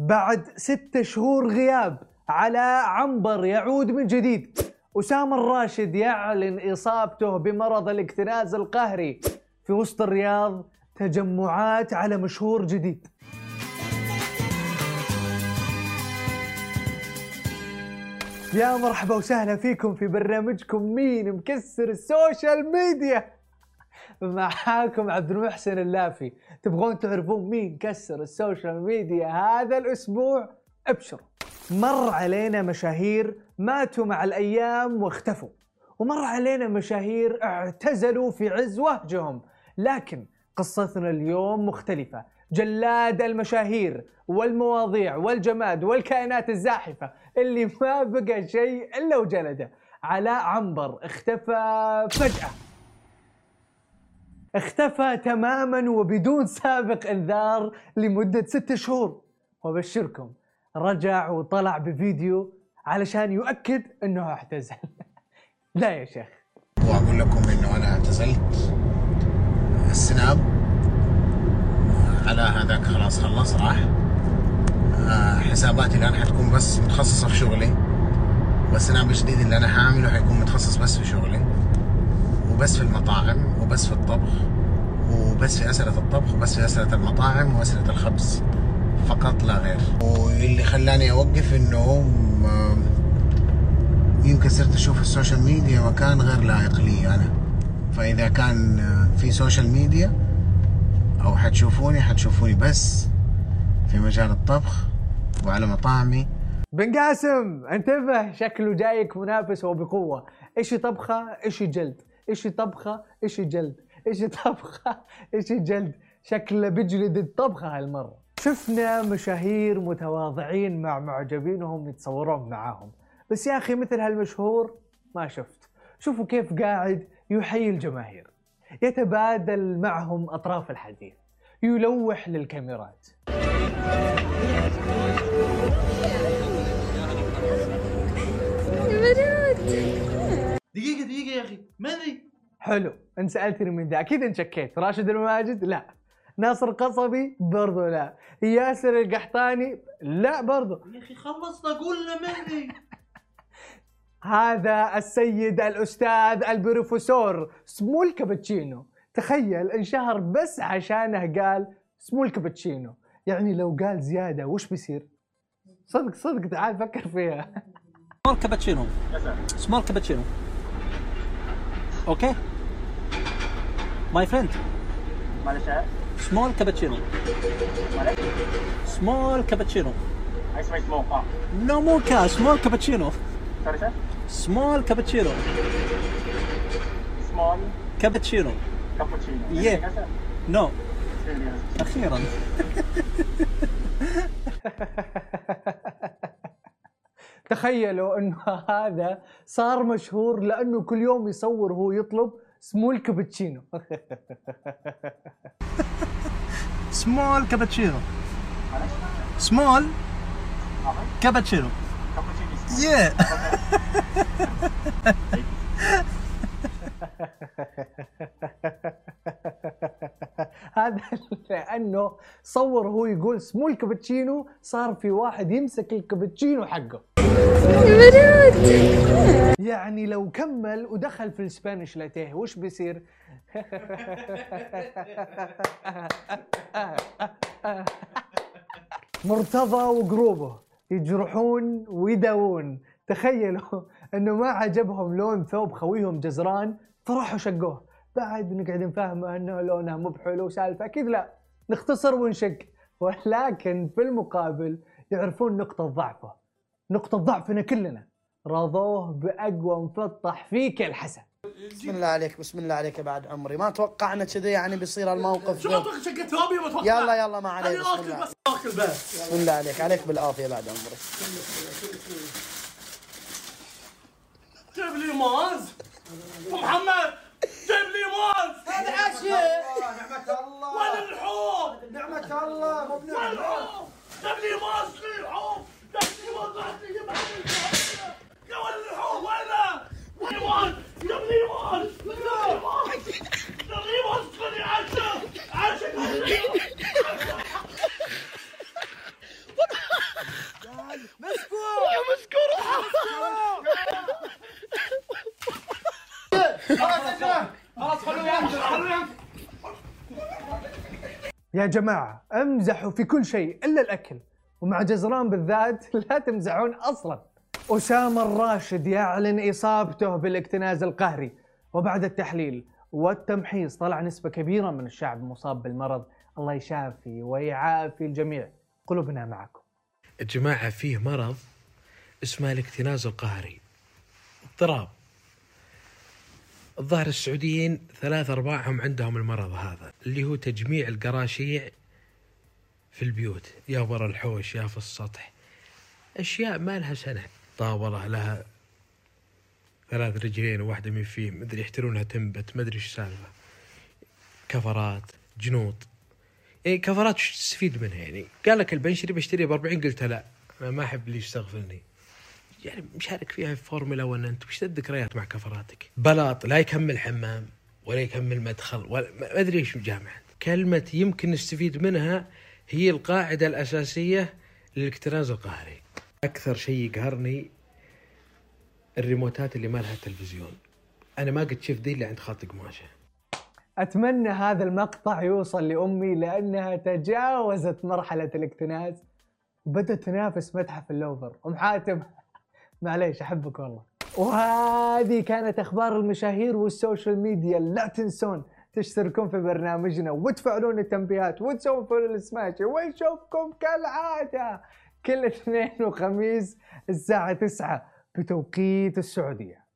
بعد ستة شهور غياب علاء عنبر يعود من جديد. أسامة الراشد يعلن إصابته بمرض الاكتناز القهري. في وسط الرياض تجمعات على مشهور جديد. يا مرحبا وسهلا فيكم في برنامجكم مين مكسر ال social media. معاكم عبد المحسن اللافي. تبغون تعرفون مين كسر السوشيال ميديا هذا الأسبوع؟ ابشروا. مر علينا مشاهير ماتوا مع الأيام واختفوا. ومر علينا مشاهير اعتزلوا في عز وهجهم. لكن قصتنا اليوم مختلفة. جلاد المشاهير والمواضيع والجماد والكائنات الزاحفة اللي ما بقى شيء إلا وجلده. علاء عنبر اختفى فجأة. اختفى تماما وبدون سابق انذار لمدة ستة شهور. وبشركم رجع وطلع بفيديو علشان يؤكد إنه اعتزل. لا يا شيخ. وأقول لكم إنه أنا اعتزلت. السناب. على هذاك خلاص خلص راح. آه، حساباتي الآن حتكون بس متخصصة في شغلي. والسناب الجديد اللي أنا حاعمله حيكون متخصص بس في شغلي. وبس في المطاعم وبس في الطبخ وبس في أسئلة الطبخ وبس في أسئلة المطاعم وأسئلة الخبز. فقط لا غير. واللي خلاني أوقف إنه آه، يمكن صرت أشوف ال social media مكان غير لائق لي أنا. فإذا كان في social media أو حتشوفوني حتشوفوني بس في مجال الطبخ وعلى مطاعمي. بن قاسم انتبه شكله جايك منافس وبقوة. إيش طبخة؟ إيش جلد إيش طبخة إيش جلد. إيش طبخة إيش جلد. شكله بيجلد الطبخة هالمرة. شفنا مشاهير متواضعين مع معجبينهم يتصورون معاهم. بس يا أخي مثل هالمشهور ما شفت. شوفوا كيف قاعد يحيي الجماهير. يتبادل معهم أطراف الحديث. يلوح للكاميرات. دقيقة يا أخي. من ذي؟ حلو. أنت سألتني من ذا. أكيد انشكيت راشد الماجد؟ لا. ناصر قصبي؟ برضو لا. ياسر القحطاني؟ لا برضو. يا أخي خلصنا قولنا من ذي؟ هذا السيد الأستاذ البروفيسور سمو الكابتشينو تخيل انشهر بس عشانه قال سمو الكابتشينو يعني لو قال زيادة وش بيصير؟ صدق صدق تعال فكر فيها. small cappuccino. small cappuccino. okay my friend معلش small cappuccino small cappuccino آه no mocha small cappuccino sorry small cappuccino small cappuccino cappuccino Yeah. no أخيرا تخيلوا إنه هذا صار مشهور لأنه كل يوم يصور وهو يطلب small cappuccino small cappuccino small cappuccino يا هذا لأنه صور وهو يقول سمو الكابتشينو صار في واحد يمسك الكابتشينو حقه. يعني لو كمل ودخل في الاسبانيش لاتيه وش بيصير؟ مرتضى وقروبه يجرحون ويداوون. تخيلوا أنه ما عجبهم لون ثوب خويهم جزران فراحوا شقوه. بعد نقعد نفهمه أنه لونه مو بحلو وسالفة أكيد لا نختصر ونشق ولكن في المقابل يعرفون نقطة ضعفه. نقطة ضعفنا كلنا. رضوه بأقوى مفطح فيك الحسن. بسم الله عليك بسم الله عليك يا بعد عمري. ما توقعنا كذا يعني بيصير الموقف شو أطبخ شقة ثوبي وأتوقع يلا يلا ما عليك بسم الله. بس آكل بس. بسم الله عليك عليك بالعافية بعد عمري. جيب لي موز محمد! موز هذا عشاء نعمة الله. وين اللحوم نعمة الله مو وين اللحوم جيب لي موز لي لحوم جيب لي موز بعد لي جيب لي يا وين اللحوم وينه وين موز جيب لي موز جيب لي موز جيب لي موز خلي عشاء عشاء يا جماعة امزحوا في كل شيء إلا الأكل. ومع جزران بالذات لا تمزحون أصلا. أسامة الراشد يعلن إصابته بالاكتناز القهري. وبعد التحليل والتمحيص طلع نسبة كبيرة من الشعب مصاب بالمرض. الله يشافي ويعافي الجميع. قلوبنا معكم. يا جماعة فيه مرض اسمه الاكتناز القهري. اضطراب. الظاهر السعوديين ثلاث أرباعهم عندهم المرض هذا اللي هو تجميع القراشيع في البيوت. يا ورا الحوش يا في السطح. أشياء ما لها سنة. طاولة لها ثلاث رجلين وواحدة من فيه مدري يحترونها تنبت مدري إيش السالفة كفرات جنوط. يعني كفرات وش تستفيد منها يعني؟ قال لك البنشري بشتريه ب 40 قلت لا أنا ما أحب اللي يستغفلني. يعني مشارك فيها في فورمولا 1 أنت وش الذكريات مع كفراتك؟ بلاط لا يكمل حمام ولا يكمل مدخل ولا ما أدري إيش جامع كلمة يمكن نستفيد منها هي القاعدة الأساسية للاكتناز القهري. أكثر شيء يقهرني الريموتات اللي ما لها تلفزيون. أنا ما قد شفت ذي إلا عند خاطر قماشة. أتمنى هذا المقطع يوصل لأمي لأنها تجاوزت مرحلة الاكتناز وبدأت تنافس متحف اللوفر. أم حاتم معليش أحبك والله. وهذه كانت أخبار المشاهير وال social media. لا تنسون تشتركون في برنامجنا وتفعلون التنبيهات وتسوون follow لسماشي ونشوفكم كالعادة كل اثنين وخميس الساعة 9 بتوقيت السعودية.